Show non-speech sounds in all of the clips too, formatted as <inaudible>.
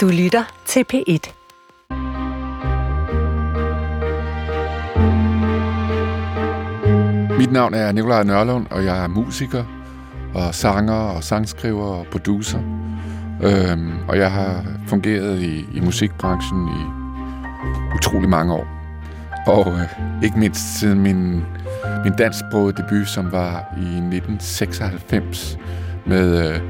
Du lytter til P1. Mit navn er Nikolaj Nørlund, og jeg er musiker og sanger og sangskriver og producer. Øhm, og jeg har fungeret i, i musikbranchen i utrolig mange år. Og øh, ikke mindst siden min, min dansksprogede debut, som var i 1996, med, øh,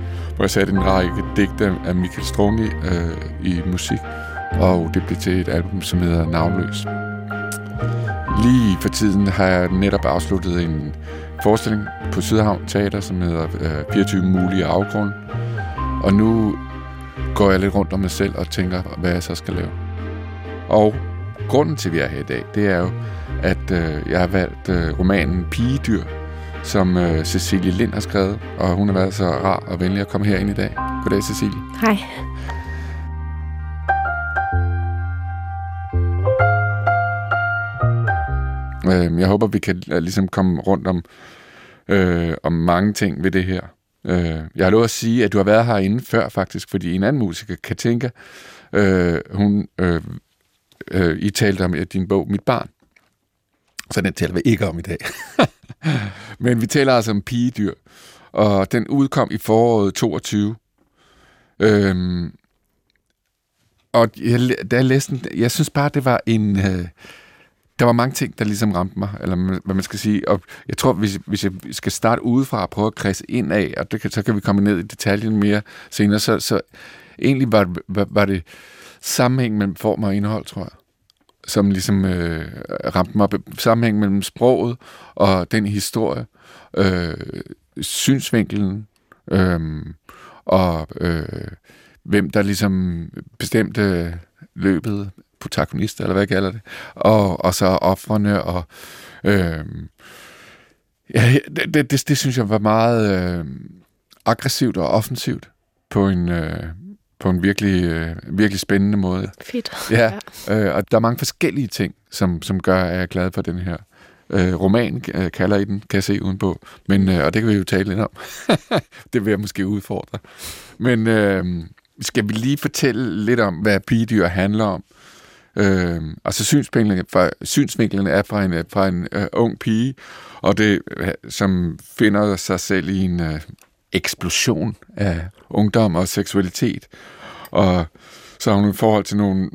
hvor jeg satte en række digte af Michael Strunge øh, i musik, og det blev til et album, som hedder Navnløs. Lige for tiden har jeg netop afsluttet en forestilling på Sydhavn Teater, som hedder øh, 24 mulige afgrunde. Og nu går jeg lidt rundt om mig selv og tænker, hvad jeg så skal lave. Og grunden til, at vi er her i dag, det er jo, at øh, jeg har valgt øh, romanen Pigedyr, som øh, Cecilie Lind har skrevet, og hun har været så rar og venlig at komme herind i dag. Goddag, Cecilie. Hej. Øh, jeg håber, vi kan øh, ligesom komme rundt om, øh, om mange ting ved det her. Øh, jeg har lov at sige, at du har været herinde før faktisk, fordi en anden musiker, Katinka, øh, hun, øh, øh, I talte om din bog Mit Barn. Så den taler vi ikke om i dag. <laughs> Men vi taler altså om pigedyr, og den udkom i foråret 22. Øhm, og jeg, da jeg læste den, jeg synes bare, det var en... Øh, der var mange ting, der ligesom ramte mig, eller hvad man skal sige. Og jeg tror, hvis, hvis jeg skal starte udefra og prøve at kredse ind af, og det kan, så kan vi komme ned i detaljen mere senere, så, så egentlig var, var, var det sammenhæng mellem form og indhold, tror jeg som ligesom øh, ramte mig. Sammenhæng mellem sproget og den historie, øh, synsvinkelen, øh, og øh, hvem der ligesom bestemte løbet, protagonister, eller hvad jeg kalder det, og, og så offrene, og øh, ja, det, det, det, det synes jeg var meget øh, aggressivt og offensivt på en, øh, på en virkelig, øh, virkelig spændende måde. Fedt. Ja, øh, og der er mange forskellige ting, som, som gør, at jeg er glad for den her øh, roman, øh, kalder I den, kan jeg se udenpå. Men, øh, og det kan vi jo tale lidt om. <laughs> det vil jeg måske udfordre. Men øh, skal vi lige fortælle lidt om, hvad pigedyr handler om? Øh, altså synsvinklen, fra, synsvinklen er fra en, fra en øh, ung pige, og det, øh, som finder sig selv i en øh, eksplosion af ungdom og seksualitet. Og så har hun i forhold til nogle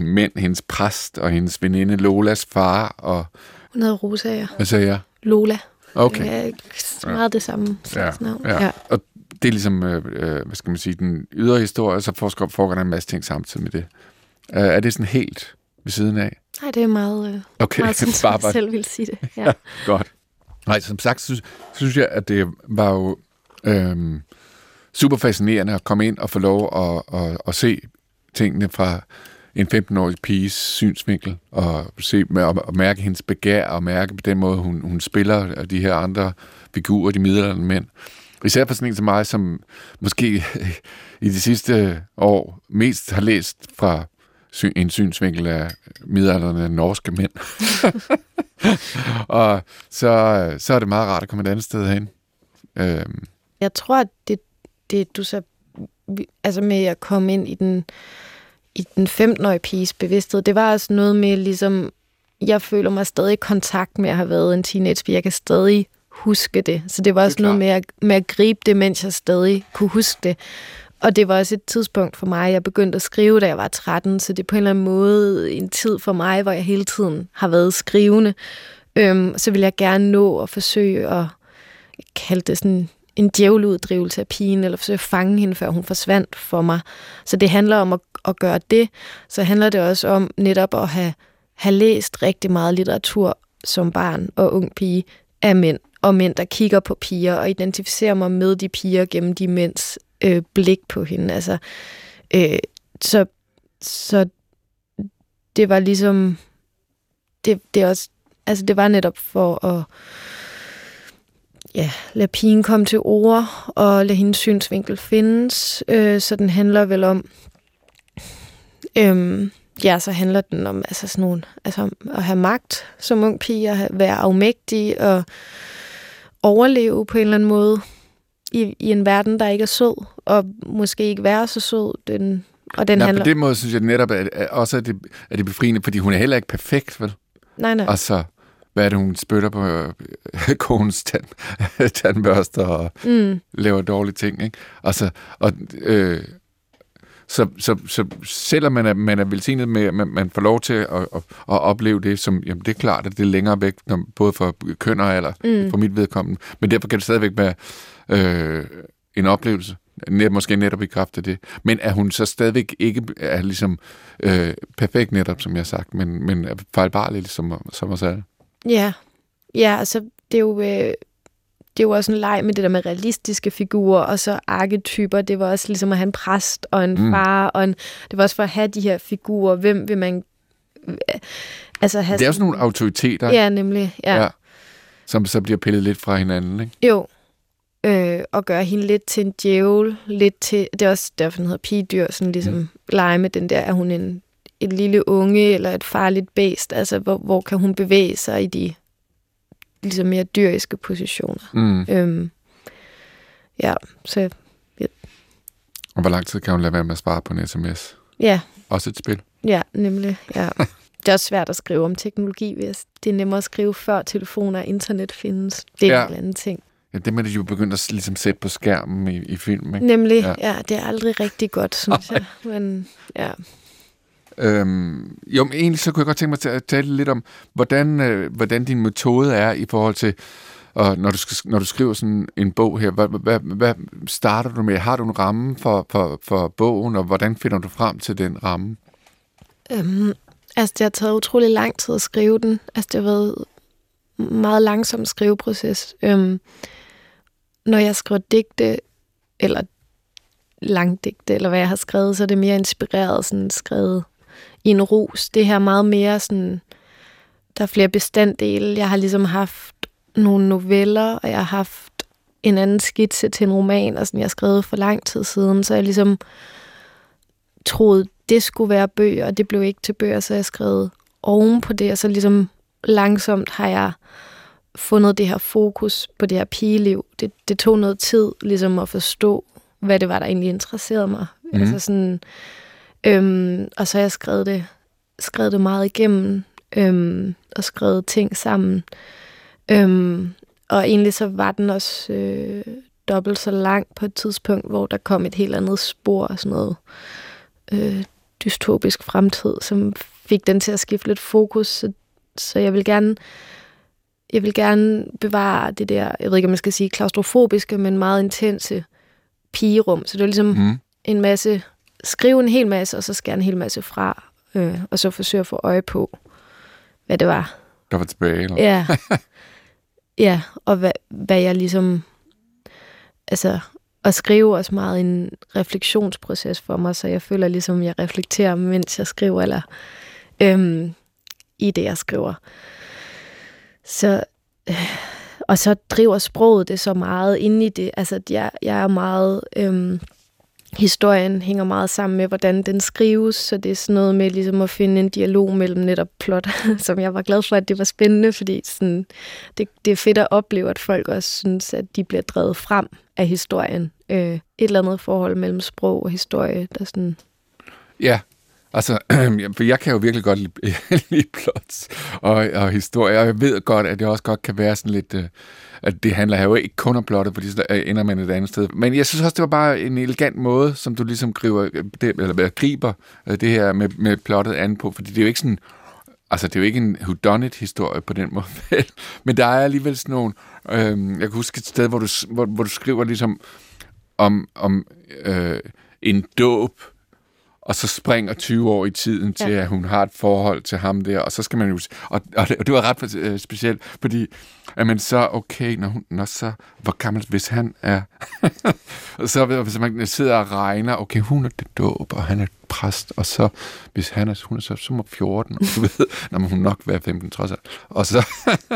mænd, hendes præst og hendes veninde Lolas far. Og, hun hedder Rosager. Hvad sagde jeg? Lola. Okay. Det er meget det samme slags ja, navn. Ja. ja. Og det er ligesom, øh, hvad skal man sige, den ydre historie, og så foregår der en masse ting samtidig med det. Uh, er det sådan helt ved siden af? Nej, det er meget, øh, okay. meget som jeg selv vil sige det. Ja. ja, <laughs> godt. Nej, som sagt, synes, synes jeg, at det var jo øhm, super fascinerende at komme ind og få lov at, at, at se tingene fra en 15-årig piges synsvinkel, og se og mærke hendes begær, og mærke på den måde, hun, hun spiller de her andre figurer, de middelalderne mænd. Især for sådan en som mig, som måske <laughs> i de sidste år mest har læst fra en synsvinkel af middelalderne norske mænd. <laughs> <laughs> og så, så er det meget rart at komme et andet sted hen. Øhm. Jeg tror, at det, det du så altså med at komme ind i den i den 15-årige piges bevidsthed, det var også noget med ligesom, jeg føler mig stadig i kontakt med at have været en teenage Jeg kan stadig huske det. Så det var også det noget med at, med at gribe det, mens jeg stadig kunne huske det. Og det var også et tidspunkt for mig, jeg begyndte at skrive, da jeg var 13, så det er på en eller anden måde en tid for mig, hvor jeg hele tiden har været skrivende. Øhm, så vil jeg gerne nå at forsøge at kalde det sådan en djævleuddrivelse af pigen, eller forsøge at fange hende, før hun forsvandt for mig. Så det handler om at, at gøre det. Så handler det også om netop at have, have læst rigtig meget litteratur som barn og ung pige af mænd, og mænd, der kigger på piger og identificerer mig med de piger gennem de mænds øh, blik på hende. Altså, øh, så, så det var ligesom, det, det, også, altså det var netop for at ja, lade pigen komme til ord og lade hendes synsvinkel findes. Øh, så den handler vel om, øh, ja, så handler den om altså sådan nogle, altså at have magt som ung pige, at være afmægtig og overleve på en eller anden måde i, i en verden, der ikke er sød, og måske ikke være så sød. Den Og den Nej, handler... på den måde synes jeg netop, at, at også er det, er det befriende, fordi hun er heller ikke perfekt, vel? Nej, nej. Altså, hvad er det, hun spytter på øh, <laughs> konens tand, <laughs> tandbørster og Mm. laver dårlige ting, ikke? Altså, og, øh, så, så, så selvom man er, man er velsignet med, at man, man får lov til at, at, at opleve det, som, jamen det er klart, at det er længere væk, når, både for køn og alder, Mm. for mit vedkommende, men derfor kan det stadigvæk være øh, en oplevelse, net, måske netop i kraft af det. Men er hun så stadigvæk ikke er ligesom øh, perfekt netop, som jeg har sagt, men, men er fejlbarlig, ligesom som os alle? Ja, ja altså det er jo... Øh, det er jo også en leg med det der med realistiske figurer, og så arketyper. Det var også ligesom at have en præst og en Mm. far, og en, det var også for at have de her figurer. Hvem vil man... Altså have Det er sådan nogle autoriteter, Ja, nemlig. Ja. ja. ja, som så bliver pillet lidt fra hinanden, ikke? Jo. Øh, og gøre hende lidt til en djævel, lidt til... Det er også derfor, den hedder pigedyr, sådan ligesom mm. lege med den der, er hun en, en lille unge eller et farligt bæst? Altså, hvor, hvor kan hun bevæge sig i de ligesom mere dyriske positioner? Mm. Øhm, ja, så Og hvor lang tid kan hun lade være med at svare på en sms? ja, Også et spil. ja, nemlig, ja. <laughs> Det er også svært at skrive om teknologi, hvis det er nemmere at skrive før telefoner og internet findes. Det er Ja. ja. en eller anden ting. Ja, det må de jo begynde at ligesom sætte på skærmen i, i film, ikke? Nemlig, Ja. ja. ja, det er aldrig rigtig godt, synes <laughs> jeg. Men ja. Øhm, jo, men egentlig så kunne jeg godt tænke mig til at tale lidt om, hvordan, øh, hvordan din metode er i forhold til, og når, du skal, når du skriver sådan en bog her, hvad, hvad, hvad starter du med? Har du en ramme for, for, for bogen, og hvordan finder du frem til den ramme? Øhm, altså, det har taget utrolig lang tid at skrive den. Altså, det har været en meget langsom skriveproces. Øhm, når jeg skriver digte, eller langdigte, eller hvad jeg har skrevet, så er det mere inspireret, sådan skrevet i en rus. Det her er meget mere sådan, der er flere bestanddele. Jeg har ligesom haft nogle noveller, og jeg har haft en anden skitse til en roman, og sådan, jeg har skrevet for lang tid siden, så jeg ligesom troede, det skulle være bøger, og det blev ikke til bøger, så jeg skrevet oven på det, og så ligesom langsomt har jeg fundet det her fokus på det her pigeliv. Det, det tog noget tid ligesom at forstå, hvad det var, der egentlig interesserede mig. Mm. Altså sådan, øhm, og så har jeg skrevet det, skrevet det meget igennem, øhm, og skrevet ting sammen. Øhm, og egentlig så var den også øh, dobbelt så lang på et tidspunkt, hvor der kom et helt andet spor, sådan noget øh, dystopisk fremtid, som fik den til at skifte lidt fokus. Så, så jeg vil gerne jeg vil gerne bevare det der, jeg ved ikke, om man skal sige klaustrofobiske, men meget intense pigerum. Så det var ligesom. Mm. en masse, skrive en hel masse, og så skære en hel masse fra, øh, og så forsøge at få øje på, hvad det var. Der var tilbage, eller? Ja, <laughs> ja og hvad, hvad jeg ligesom, altså, at skrive også meget en refleksionsproces for mig, så jeg føler ligesom, jeg reflekterer, mens jeg skriver, eller øhm, i det, jeg skriver. Så, øh, og så driver sproget det så meget inde i det. Altså, jeg, jeg er meget... Øhm, historien hænger meget sammen med, hvordan den skrives, så det er sådan noget med ligesom at finde en dialog mellem netop plot, <laughs> som jeg var glad for, at det var spændende, fordi sådan, det, det er fedt at opleve, at folk også synes, at de bliver drevet frem af historien. Øh, et eller andet forhold mellem sprog og historie, der sådan... Ja, altså, <clears throat> for jeg kan jo virkelig godt lide, <laughs> lide plots og, og historier, og jeg ved godt, at det også godt kan være sådan lidt, øh, at det handler jo ikke kun om plottet, fordi så ender man et andet sted. Men jeg synes også, det var bare en elegant måde, som du ligesom griber, øh, det, eller griber øh, det her med, med plottet an på, fordi det er jo ikke sådan, altså det er jo ikke en whodunit-historie på den <laughs> måde, men der er alligevel sådan nogle, øh, jeg kan huske et sted, hvor du, hvor, hvor du skriver ligesom om, om øh, en dåb, og så springer 20 år i tiden til, Ja. at hun har et forhold til ham der, og så skal man jo... Og, og, det, og det var ret øh, specielt, fordi at man så, okay, når hun, når så, hvor gammel, hvis han er... <laughs> og så hvis man sidder og regner, okay, hun er det dåb, og han er præst, og så, hvis han er, hun er så, så må 14, og du <laughs> ved, når man hun nok være 15 trods alt. Og så,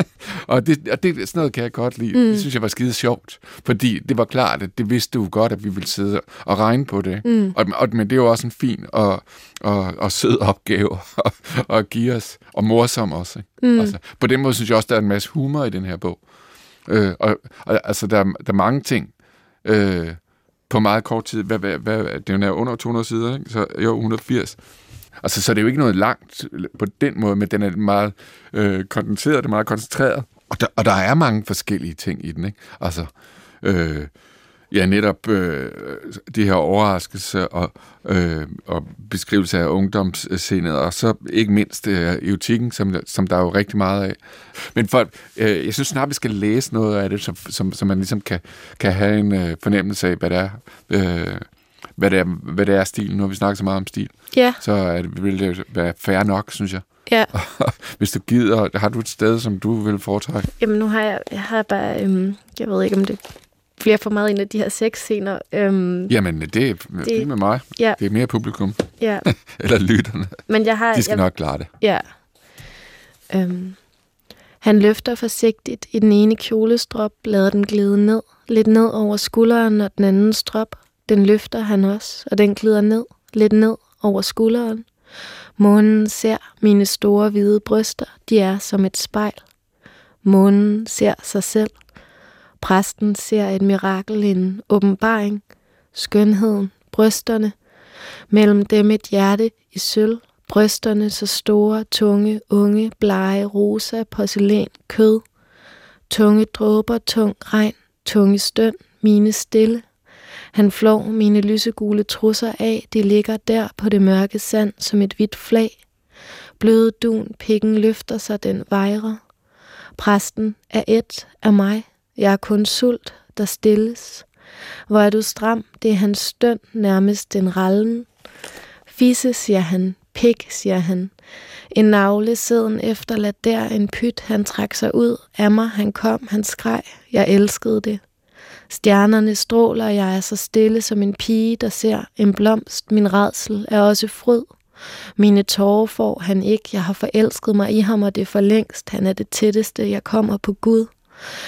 <laughs> og det, og det, sådan noget kan jeg godt lide. Mm. Det synes jeg var skide sjovt, fordi det var klart, at det vidste du godt, at vi ville sidde og regne på det. Mm. Og, og, men det er jo også en fin og, og, og sød opgave <laughs> at, at give os, og morsom også. Ikke? Mm. Altså, på den måde synes jeg også, der er en masse humor i den her bog. Øh, og, og altså, der, er- der er mange ting, øh, på meget kort tid. Hvad, hvad, hvad, det er jo under 200 sider, ikke? Så jo, 180. Altså, så det er jo ikke noget langt på den måde, men den er meget øh, kondenseret, det er meget koncentreret. Og der, og der er mange forskellige ting i den, ikke? Altså, øh, ja, netop øh, de her overraskelser og, øh, og beskrivelse af ungdomssindet, og så ikke mindst øh, eutikken, som, som der er jo rigtig meget af. Men for, øh, jeg synes snart, vi skal læse noget af det, som, som, som man ligesom kan, kan have en øh, fornemmelse af, hvad det er, øh, hvad det er, hvad det er stil. Nu har vi snakket så meget om stil. Ja. Så er det, vil det være fair nok, synes jeg. Ja. <laughs> Hvis du gider, har du et sted, som du vil foretrække? Jamen, nu har jeg, jeg har bare, øhm, jeg ved ikke, om det bliver for meget en af de her seks scener. Øhm, Jamen, det er det, det med mig. Ja. Det er mere publikum. Ja. <laughs> Eller lytterne. Men jeg har... De skal jeg, nok klare det. Ja. Øhm, han løfter forsigtigt i den ene kjolestrop, lader den glide ned, lidt ned over skulderen og den anden strop. Den løfter han også, og den glider ned, lidt ned over skulderen. Månen ser mine store hvide bryster, de er som et spejl. Månen ser sig selv. Præsten ser et mirakel, en åbenbaring. Skønheden, brysterne. Mellem dem et hjerte i sølv. Brysterne så store, tunge, unge, blege, rosa, porcelæn, kød. Tunge dråber, tung regn, tunge støn, mine stille. Han flår mine lysegule trusser af, de ligger der på det mørke sand som et hvidt flag. Bløde dun, pikken løfter sig, den vejrer. Præsten er et af mig, jeg er kun sult, der stilles. Hvor er du stram, det er hans støn, nærmest den rallen. Fisse, siger han, pik, siger han. En navle siden efterladt der, en pyt, han trak sig ud. Af mig, han kom, han skreg, jeg elskede det. Stjernerne stråler, jeg er så stille som en pige, der ser en blomst. Min redsel er også fryd. Mine tårer får han ikke, jeg har forelsket mig i ham, og det er for længst. Han er det tætteste, jeg kommer på Gud.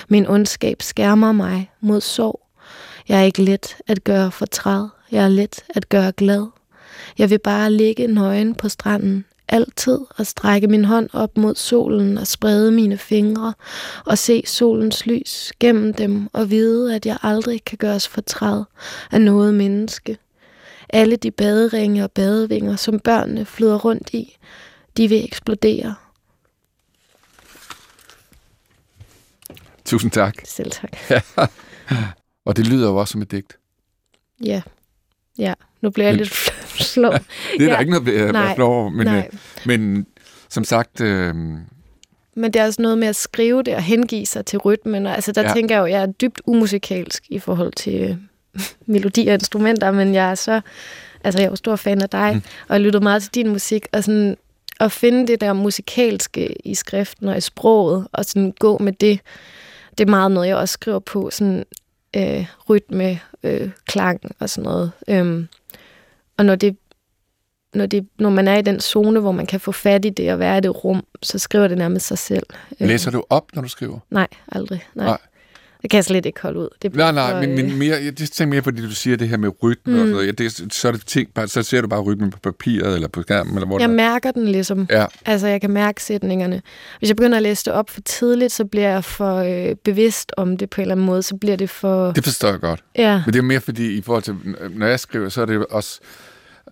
Min ondskab skærmer mig mod sorg. Jeg er ikke let at gøre fortræd. Jeg er let at gøre glad. Jeg vil bare ligge nøgen på stranden, altid og strække min hånd op mod solen og sprede mine fingre og se solens lys gennem dem og vide, at jeg aldrig kan gøres fortræd af noget menneske. Alle de baderinge og badevinger, som børnene flyder rundt i, de vil eksplodere. Tusind tak. Selv tak. <laughs> Og det lyder jo også som et digt. Ja. Ja, nu bliver jeg Men- lidt slå. <laughs> Det er Ja. der ikke noget Nej. være flov men, Nej. øh, men som sagt, øh, Men det er også noget med at skrive det og hengive sig til rytmen. Og, altså, der Ja. tænker jeg jo, at jeg er dybt umusikalsk i forhold til øh, <laughs> melodi og instrumenter, men jeg er så... Altså, jeg er jo stor fan af dig, mm. og jeg lyttede meget til din musik, og sådan at finde det der musikalske i skriften og i sproget, og sådan gå med det, det er meget noget, jeg også skriver på, sådan øh, rytme, øh, klang og sådan noget. Øhm, og når det når, det, når man er i den zone, hvor man kan få fat i det og være i det rum, så skriver det nærmest sig selv. Øh, læser du op, når du skriver? Nej, aldrig. Nej. Nej. Det kan jeg slet ikke holde ud. Det Nej, nej, for, men, øh, men mere, jeg det tænker mere, fordi du siger det her med rytme mm. og sådan noget. Ja, det, så, er det ting, bare, så ser du bare rytmen på papiret eller på skærmen, eller hvor Jeg er. mærker den ligesom. Ja, Altså, jeg kan mærke sætningerne. Hvis jeg begynder at læse det op for tidligt, så bliver jeg for øh, bevidst om det på en eller anden måde. Så bliver det for... det forstår jeg godt. Ja, Men det er mere fordi, i forhold til, når jeg skriver, så er det også...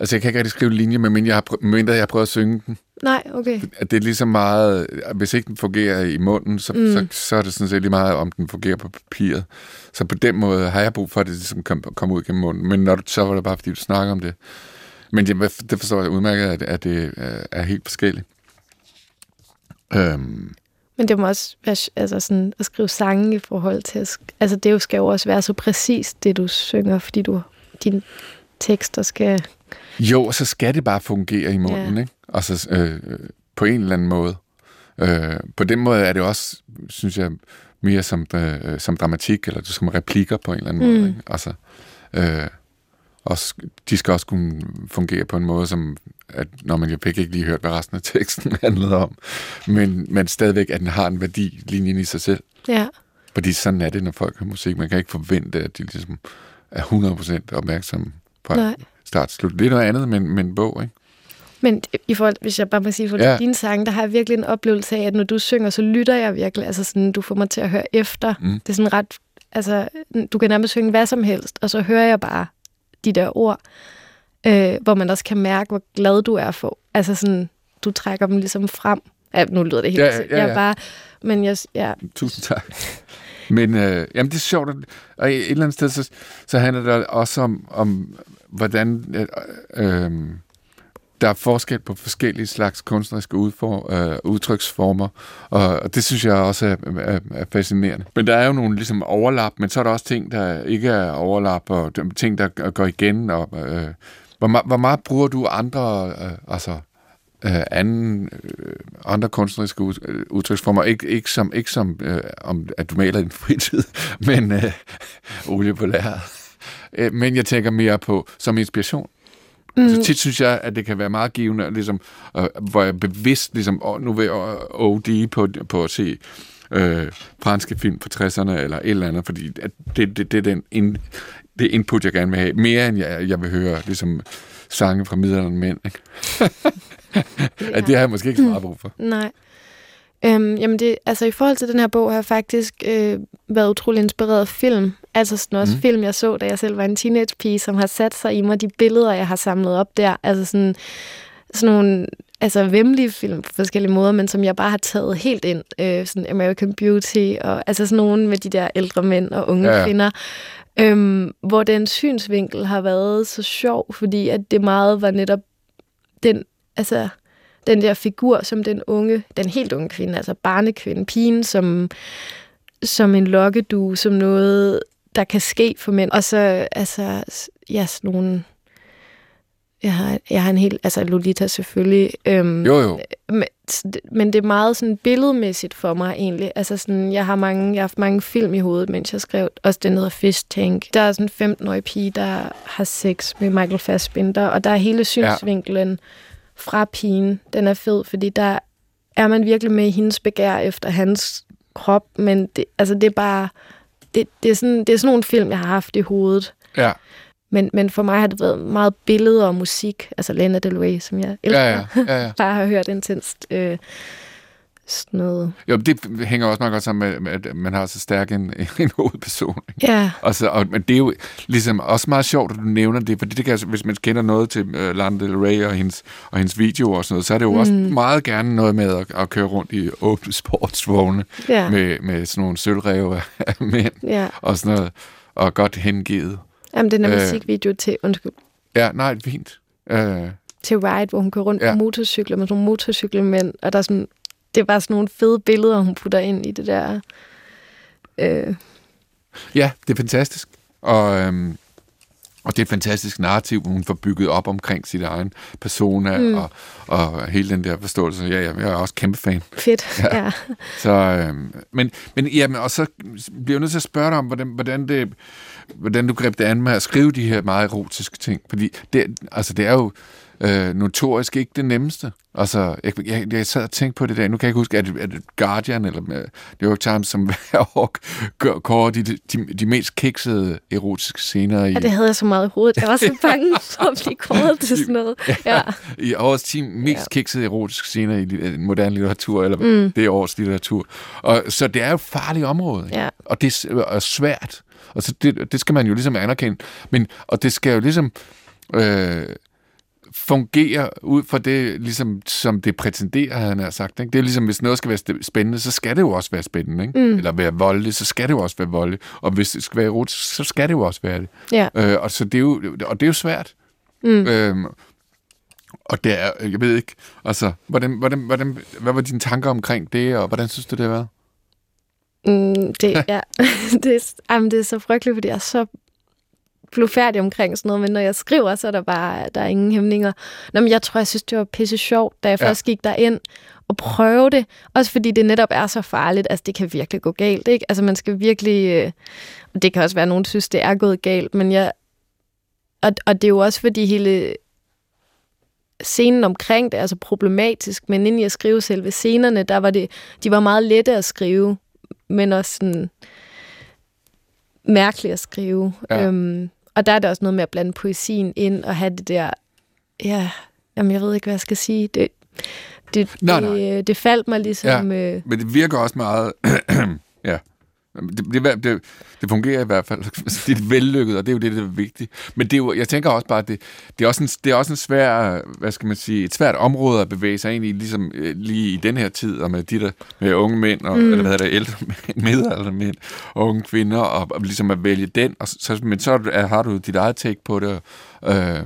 Altså, jeg kan ikke rigtig skrive linjer, medmindre jeg har, prø- medmindre jeg har prøvet at synge den. nej, okay. At det er lige så meget... Hvis ikke den fungerer i munden, så, mm. Så, så er det sådan set lige meget, om den fungerer på papiret. Så på den måde har jeg brug for, at det ligesom kom, kommer ud gennem munden. Men når du, så var det bare, fordi du snakker om det. Men det, det forstår jeg udmærket, at, at det er helt forskelligt. Øhm, Men det må også være altså sådan, at skrive sange i forhold til... Altså, det skal jo også være så præcist, det du synger, fordi du dine tekster skal... Jo, og så skal det bare fungere i munden, Ja. ikke? Altså øh, øh, på en eller anden måde. Øh, på den måde er det også, synes jeg, mere som, øh, som dramatik, eller som replikker på en eller anden mm. måde. Ikke? Altså, øh, også, de skal også kunne fungere på en måde, som at når man jo fik ikke lige hørt, hvad resten af teksten <laughs> handlede om, men, men stadigvæk, at den har en værdi, linjen i sig selv. Ja, Fordi sådan er det, når folk hører musik. Man kan ikke forvente, at de ligesom er 100% opmærksomme på nej. start slut. Det er noget andet med, med en bog, ikke? Men i forhold, hvis jeg bare må sige, for Ja. dine sange, der har jeg virkelig en oplevelse af, at når du synger, så lytter jeg virkelig. Altså sådan, du får mig til at høre efter. Mm. Det er sådan ret altså, du kan nærmest synge hvad som helst, og så hører jeg bare de der ord, øh, hvor man også kan mærke, hvor glad du er for. Altså sådan, du trækker dem ligesom frem. Ja, nu lyder det helt Ja, ja, ja. Jeg bare, men jeg, ja, Tusind tak. Men øh, jamen, det er sjovt, at- og et eller andet sted, så, så handler det også om, om hvordan øh, øh, der er forskel på forskellige slags kunstneriske udfor, øh, udtryksformer, og, og det synes jeg også er, er, er fascinerende. Men der er jo nogle ligesom overlap, men så er der også ting, der ikke er overlap, og ting, der går igen. Og, øh, hvor, meget, hvor meget bruger du andre, øh, altså øh, anden, øh, andre kunstneriske ud, øh, udtryksformer. Ik, ikke som, ikke som øh, om, at du maler i din fritid, <laughs> men øh, olie på lærret. Øh, men jeg tænker mere på som inspiration. Mm. Så tit synes jeg, at det kan være meget givende, ligesom, øh, hvor jeg bevidst ligesom, åh, nu vil jeg OD på, på at se øh, franske film fra 60'erne eller et eller andet, fordi at det, det, det er den in, det input, jeg gerne vil have. Mere end jeg, jeg vil høre ligesom, sange fra middelalderen mænd. Ikke? <laughs> ja. Det har jeg måske ikke så meget brug for. Nej. Øhm, jamen det, altså i forhold til den her bog har jeg faktisk øh, været utrolig inspireret af film. Altså sådan også mm. film, jeg så, da jeg selv var en teenagepige, som har sat sig i mig de billeder, jeg har samlet op der. Altså sådan, sådan nogle altså vemmelige film på forskellige måder, men som jeg bare har taget helt ind. Øh, sådan American Beauty, og altså sådan nogle med de der ældre mænd og unge Ja, kvinder. Øhm, hvor den synsvinkel har været så sjov, fordi at det meget var netop den, altså den der figur som den unge, den helt unge kvinde, altså barnekvinden, pigen, som, som en lokkedue, som noget, der kan ske for mænd. Og så, altså, ja, sådan nogle... Jeg har, jeg har en helt... Altså, Lolita selvfølgelig. Øhm, Jo, jo. men, men det er meget sådan billedmæssigt for mig egentlig. Altså sådan, jeg har mange, jeg har haft mange film i hovedet, mens jeg skrev. Også den hedder Fish Tank. Der er sådan en 15-årig pige, der har sex med Michael Fassbinder, og der er hele synsvinklen ja. fra pigen. Den er fed, fordi der er man virkelig med i hendes begær efter hans krop, men det, altså det er bare... Det, det, er sådan, det er sådan nogle film, jeg har haft i hovedet. Ja, Men, men for mig har det været meget billeder og musik. Altså Lana Del Rey, som jeg elsker. ja, ja. ja, <laughs> ja. Bare har hørt intenst øh, sådan noget. Jo, det hænger også meget godt sammen med, at man har så stærk en, <laughs> en hovedperson. Ikke? Ja, Og, så, og, men det er jo ligesom også meget sjovt, at du nævner det, fordi det kan, hvis man kender noget til uh, Lana Del Rey og hendes, og hendes videoer og sådan noget, så er det jo mm. også meget gerne noget med at, at køre rundt i åbne sportsvogne ja, med, med sådan nogle sølvreve af- mænd ja. og sådan noget, og godt hengivet. Jamen, den er Øh. musikvideo til, undskyld, Ja, nej, fint. Uh, til Ride, hvor hun kører rundt ja. på motorcykler med sådan nogle motorcykelmænd, og der er sådan, det er bare sådan nogle fede billeder, hun putter ind i det der. Øh, Ja, det er fantastisk. Og, øhm, og det er et fantastisk narrativ, hun får bygget op omkring sit egen persona mm. og, og hele den der forståelse. Ja, ja, jeg er også kæmpe fan. fedt, Ja. <laughs> ja. ja. Så, øhm, men, men jamen, og så bliver jeg nødt til at spørge dig om, hvordan, hvordan, det, hvordan du greb det an med at skrive de her meget erotiske ting. Fordi det, altså, det er jo øh, notorisk ikke det nemmeste. Altså, jeg, jeg, jeg sad og tænkte på det der. Nu kan jeg ikke huske, er det, er det Guardian eller øh, New York Times, som <laughs> hver år gør- kårer de, de, de mest kiksede erotiske scener i, ja, det havde jeg så meget i hovedet. Jeg var så <laughs> bange for at blive kåret til sådan noget. Ja, i årets 10 mest ja. kiksede erotiske scener i li- moderne litteratur, eller mm. det er årets litteratur. Og, så det er jo et farligt område? Ja. og det er er svært. Og så det, det skal man jo ligesom anerkende. Men, og det skal jo ligesom øh, fungere ud fra det, ligesom, som det prætenderer, han har sagt. Ikke? Det er ligesom, hvis noget skal være spændende, så skal det jo også være spændende. Ikke? Mm. Eller være voldeligt, så skal det jo også være voldeligt. Og hvis det skal være erotisk, så skal det jo også være det. ja. Øh, og, så det er jo, og det er jo svært. Mm. Øhm, og det er, jeg ved ikke, altså, hvordan, hvordan, hvordan, hvad var dine tanker omkring det, og hvordan synes du, det har været? Mm, det, ja. <laughs> det, er, jamen, det er så frygteligt, fordi jeg er så blufærdig omkring sådan noget, men når jeg skriver, så er der bare der er ingen hæmninger. Nå, men jeg tror, jeg synes, det var pisse sjovt, da jeg Ja. først gik derind og prøve det. Også fordi det netop er så farligt. Altså, det kan virkelig gå galt, ikke? Altså, man skal virkelig... Øh, det kan også være, at nogen synes, det er gået galt, men jeg... Og, og det er jo også, fordi hele scenen omkring det er så problematisk, men inden jeg skrive selve scenerne, der var det, de var meget lette at skrive, men også sådan mærkeligt at skrive. Ja. Øhm, og der er det også noget med at blande poesien ind og have det der, ja, jamen jeg ved ikke, hvad jeg skal sige. Det, det, Nej, det, nej. det faldt mig ligesom... Ja. Øh, Men det virker også meget, <clears throat> ja, Det, det, det, det fungerer i hvert fald. <laughs> Det er vellykket, og det er jo det, der er vigtigt. Men det er jo, jeg tænker også bare, at det, det, er også en, det er også en svær, hvad skal man sige, et svært område at bevæge sig ind i, ligesom øh, lige i den her tid, og med de der med unge mænd, og, mm. eller hvad hedder det, ældre <laughs> mænd, mænd, og unge kvinder, og, og ligesom at vælge den. Og så, men så er, har du dit eget take på det. Øh,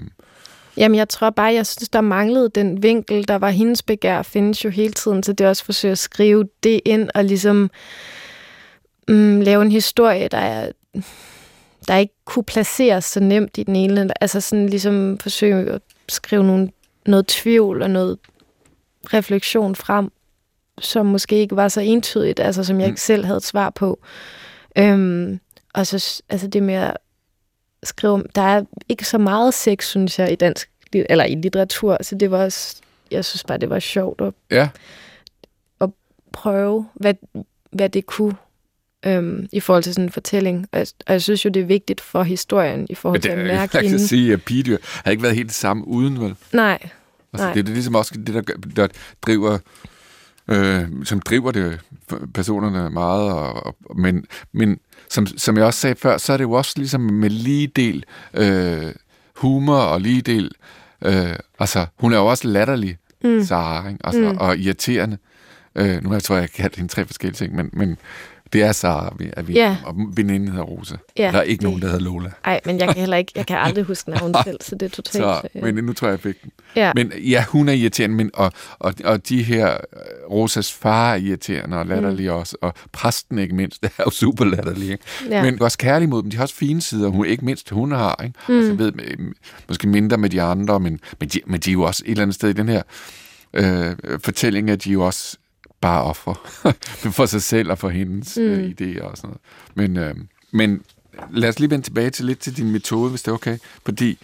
Jamen, jeg tror bare, jeg synes, der manglede den vinkel, der var hendes begær, findes jo hele tiden, så det også forsøger at skrive det ind, og ligesom mm, lave en historie, der er der ikke kunne placeres så nemt i den ene. Altså sådan ligesom forsøge at skrive nogle, noget tvivl og noget refleksion frem, som måske ikke var så entydigt, altså som jeg mm. ikke selv havde et svar på. Øhm, og så altså det med at skrive, der er ikke så meget sex, synes jeg, i dansk, eller i litteratur, så det var også, jeg synes bare, det var sjovt at, ja. at prøve, hvad, hvad det kunne øhm, i forhold til sådan en fortælling. Og jeg, og jeg synes jo, det er vigtigt for historien i forhold til at mærke hende. <laughs> Jeg kan sige, at Pige har ikke været helt det samme uden, vel? Nej. Altså, Nej. Det er ligesom også det, der, der driver øh, som driver det personerne meget, og, og, men, men som, som jeg også sagde før, så er det jo også ligesom med lige del øh, humor og lige del, øh, altså hun er jo også latterlig, mm. Sara, ikke? Altså, mm. og irriterende. Øh, nu jeg tror jeg, jeg kan have hende tre forskellige ting, men, men det er så, at vi, ja. og veninden hedder Rosa. Ja, der er ikke nogen, der hedder Lola. Nej, men jeg kan heller ikke, jeg kan aldrig huske navnet selv, så det er totalt... Så, øh... men nu tror jeg, jeg fik den. Ja. Men ja, hun er irriterende, men, og, og, og de her, øh, Rosas far er irriterende og latterlig mm. også, og præsten ikke mindst, <laughs> det er jo super latterlig. Ikke? Ja. Men også kærlig mod dem, de har også fine sider, hun, ikke mindst hun har. Ikke? Mm. Altså, ved, måske mindre med de andre, men, men, de, men de er jo også et eller andet sted i den her øh, fortælling, at de jo også bare offer <laughs> for sig selv og for hendes mm. øh, idéer og sådan noget. Men, øh, men lad os lige vende tilbage til lidt til din metode, hvis det er okay. Fordi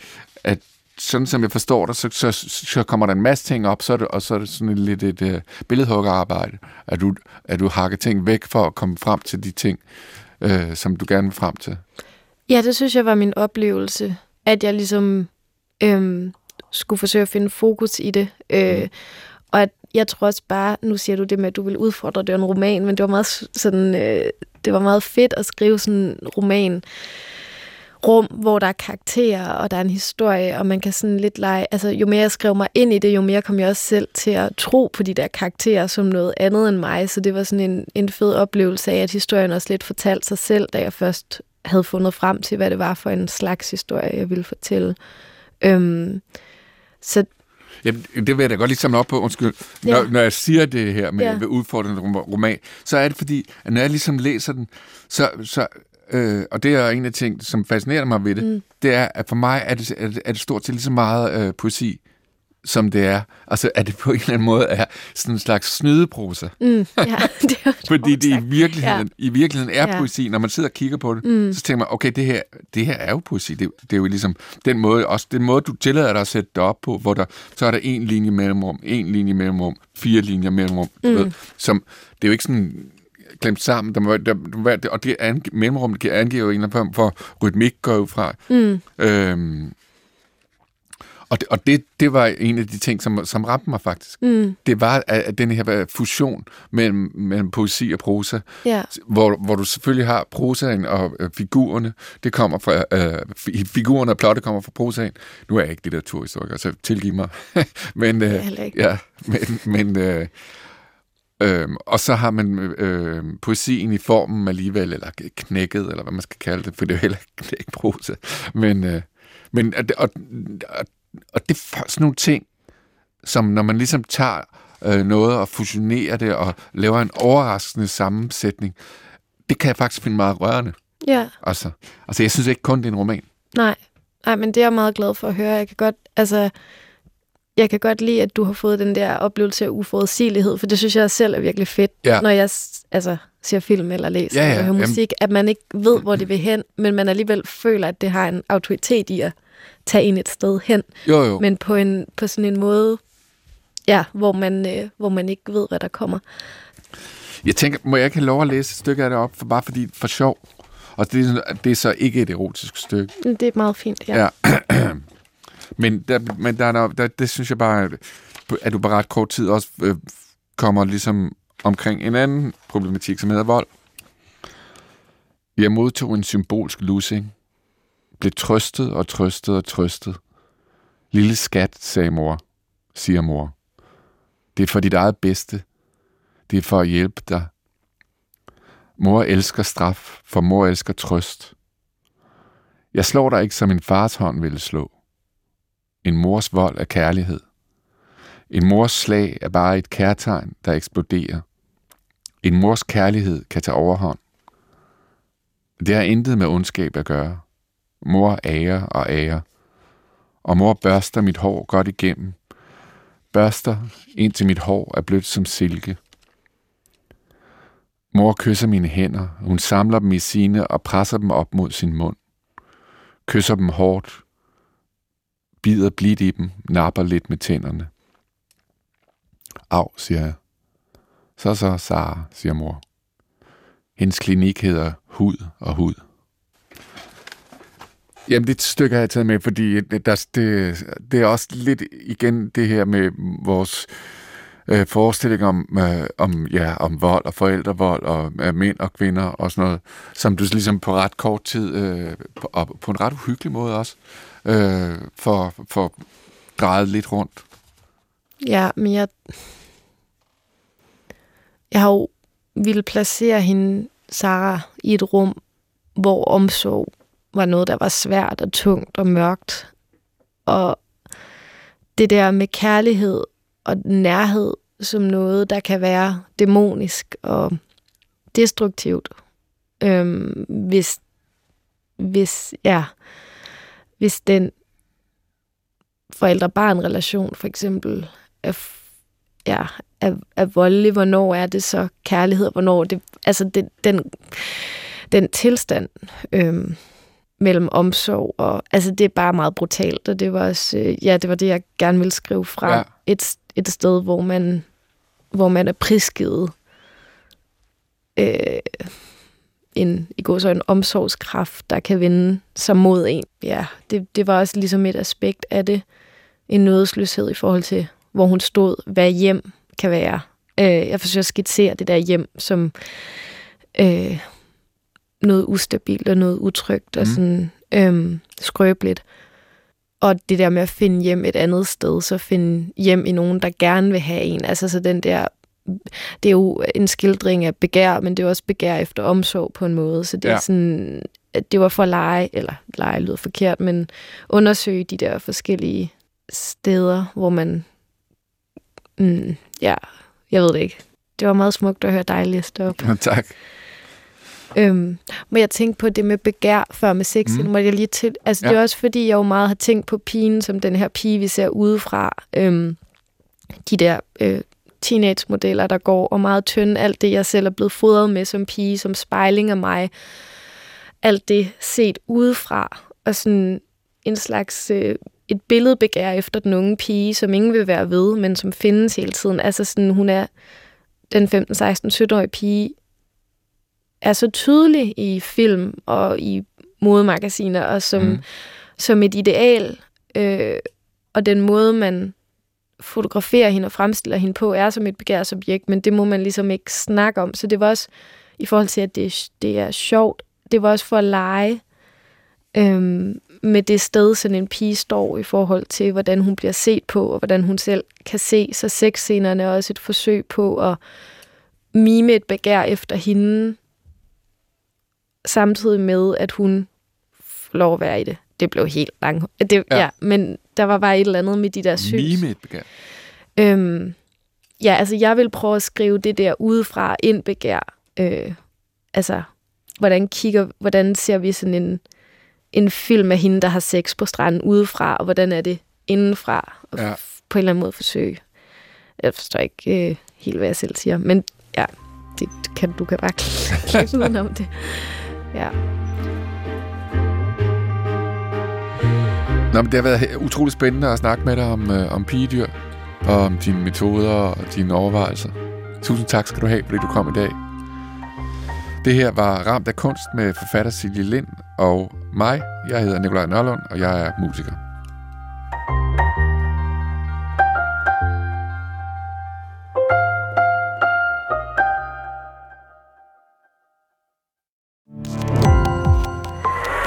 at sådan som jeg forstår dig, så, så, så kommer der en masse ting op, så er det, og så er det sådan lidt et uh, billedhuggerarbejde, at du, at du hakker ting væk for at komme frem til de ting, uh, som du gerne vil frem til. Ja, det synes jeg var min oplevelse, at jeg ligesom øhm, skulle forsøge at finde fokus i det. Øh, mm. Og at jeg tror også bare, nu siger du det med, at du vil udfordre, det var en roman, men det var meget, sådan, øh, det var meget fedt at skrive sådan en roman, rum, hvor der er karakterer, og der er en historie, og man kan sådan lidt lege, altså jo mere jeg skrev mig ind i det, jo mere kom jeg også selv til at tro på de der karakterer som noget andet end mig, så det var sådan en, en fed oplevelse af, at historien også lidt fortalte sig selv, da jeg først havde fundet frem til, hvad det var for en slags historie, jeg ville fortælle. Øhm, så Jamen, det vil jeg da godt lige samle op på, undskyld. Når, ja. når jeg siger det her med, ja. med udfordrende roman, så er det fordi, at når jeg ligesom læser den, så, så øh, og det er en af ting, som fascinerer mig ved det, mm. det er, at for mig er det, er det, er det stort set lige så meget øh, poesi, som det er. Altså, at det på en eller anden måde er sådan en slags snydeprosa. Mm, ja, <laughs> det er <laughs> Fordi det i virkeligheden, ja. i virkeligheden er ja. poesi. Når man sidder og kigger på det, mm. så tænker man, okay, det her, det her er jo poesi. Det, det er jo ligesom den måde, også den måde, du tillader dig at sætte det op på, hvor der, så er der en linje mellemrum, en linje mellemrum, fire linjer mellemrum, mm. ved, som, det er jo ikke sådan klemt sammen, der må, der, der, og det ange, mellemrum det angiver jo en eller anden form for rytmik, går jo fra. Mm. Øhm, og det, og det, det var en af de ting, som, som ramte mig faktisk. Mm. Det var at, den her fusion mellem, mellem poesi og prosa, ja. hvor, hvor du selvfølgelig har prosaen og øh, figurerne. Det kommer fra, øh, figurerne og plottet kommer fra prosaen. Nu er jeg ikke litteraturhistoriker, så tilgiv mig. <laughs> men, øh, ja, men, men øh, øh, og så har man øh, poesien i formen alligevel, eller knækket, eller hvad man skal kalde det, for det er jo heller ikke prosa. Men, øh, men og, og, og det er sådan nogle ting, som når man ligesom tager øh, noget og fusionerer det og laver en overraskende sammensætning, det kan jeg faktisk finde meget rørende. Ja. Altså, altså jeg synes ikke kun, det er en roman. Nej. Nej, men det er jeg meget glad for at høre. Jeg kan godt, altså, jeg kan godt lide, at du har fået den der oplevelse af uforudsigelighed, for det synes jeg selv er virkelig fedt, ja. når jeg altså, ser film eller læser ja, ja. eller hører musik, Jamen. at man ikke ved, hvor det vil hen, men man alligevel føler, at det har en autoritet i at tage ind et sted hen. Jo, jo. Men på, en, på sådan en måde, ja, hvor man, øh, hvor man ikke ved, hvad der kommer. Jeg tænker, må jeg ikke have lov at læse et stykke af det op, for bare fordi for sjov? Og det, det er så ikke et erotisk stykke. Det er meget fint, ja. ja. <clears throat> men der, men der, der, der, det synes jeg bare, at du på ret kort tid også øh, kommer ligesom omkring en anden problematik, som hedder vold. Jeg modtog en symbolsk lussing. Blev trøstet og trøstet og trøstet. Lille skat, sagde mor, siger mor. Det er for dit eget bedste. Det er for at hjælpe dig. Mor elsker straf, for mor elsker trøst. Jeg slår dig ikke, som en fars hånd ville slå. En mors vold er kærlighed. En mors slag er bare et kærtegn, der eksploderer. En mors kærlighed kan tage overhånd. Det har intet med ondskab at gøre. Mor ærer og ærer. Og mor børster mit hår godt igennem. Børster, indtil mit hår er blødt som silke. Mor kysser mine hænder. Hun samler dem i sine og presser dem op mod sin mund. Kysser dem hårdt. Bider blidt i dem. Napper lidt med tænderne. Av, siger jeg. Så så, Sara, siger mor. Hendes klinik hedder Hud og Hud. Jamen, det stykke har jeg taget med, fordi det, der, det, det er også lidt igen det her med vores øh, forestilling om, øh, om, ja, om vold og forældrevold og øh, mænd og kvinder og sådan noget, som du ligesom på ret kort tid, øh, på, og på en ret uhyggelig måde også, øh, for, for drejet lidt rundt. Ja, men jeg, jeg har jo ville placere hende, Sara, i et rum, hvor omsorg var noget, der var svært og tungt og mørkt. Og det der med kærlighed og nærhed som noget, der kan være dæmonisk og destruktivt. Øhm, hvis, hvis, ja, hvis den forældre-barn-relation for eksempel er, ja, er, er voldelig, hvornår er det så kærlighed, hvornår det, altså det, den, den tilstand øhm, mellem omsorg og, altså det er bare meget brutalt, og det var også, øh, ja, det var det, jeg gerne ville skrive fra ja. et, et sted, hvor man, hvor man er prisgivet øh, en, i går så en omsorgskraft, der kan vinde sig mod en. Ja, det, det var også ligesom et aspekt af det, en nødesløshed i forhold til, hvor hun stod, hvad hjem kan være. Øh, jeg forsøger at skitsere det der hjem som øh, noget ustabilt og noget utrygt og mm. sådan øh, skrøbeligt. Og det der med at finde hjem et andet sted, så finde hjem i nogen, der gerne vil have en. Altså så den der det er jo en skildring af begær, men det er også begær efter omsorg på en måde. Så det ja. er sådan, det var for at lege, eller lege lyder forkert, men undersøge de der forskellige steder, hvor man mm, ja, jeg ved det ikke. Det var meget smukt at høre dig læse op. Ja, <laughs> tak. Øhm, må jeg tænke på det med begær før med sex? Mm. Må jeg lige til? Altså, ja. det er også fordi, jeg jo meget har tænkt på pigen, som den her pige, vi ser udefra. Øhm, de der øh, teenage-modeller, der går, og meget tynde. Alt det, jeg selv er blevet fodret med som pige, som spejling af mig. Alt det set udefra. Og sådan en slags øh, et billedbegær efter den unge pige, som ingen vil være ved, men som findes hele tiden. Altså sådan, hun er den 15, 16, 17-årige pige, er så tydelig i film og i modemagasiner, og som, mm. som et ideal. Øh, og den måde, man fotograferer hende og fremstiller hende på, er som et begærsobjekt, men det må man ligesom ikke snakke om. Så det var også, i forhold til, at det, det er sjovt, det var også for at lege. Øhm, med det sted, sådan en pige står i forhold til, hvordan hun bliver set på, og hvordan hun selv kan se. Så sexscenerne er også et forsøg på at mime et begær efter hende, samtidig med, at hun får lov at være i det. Det blev helt langt. Det, ja. ja. men der var bare et eller andet med de der syns. Mime et begær? Øhm, ja, altså jeg vil prøve at skrive det der udefra ind begær. Øh, altså, hvordan kigger, hvordan ser vi sådan en en film af hende, der har sex på stranden udefra, og hvordan er det indenfra, og ja. på en eller anden måde forsøge. Jeg forstår ikke øh, helt, hvad jeg selv siger, men ja, det kan, du kan bare <laughs> klippe om det. Ja. Nå, men det har været utrolig spændende at snakke med dig om, øh, om pigedyr, og om dine metoder og dine overvejelser. Tusind tak skal du have, fordi du kom i dag. Det her var Ramt af kunst med forfatter Silje Lind og mig. Jeg hedder Nikolaj Nørlund, og jeg er musiker.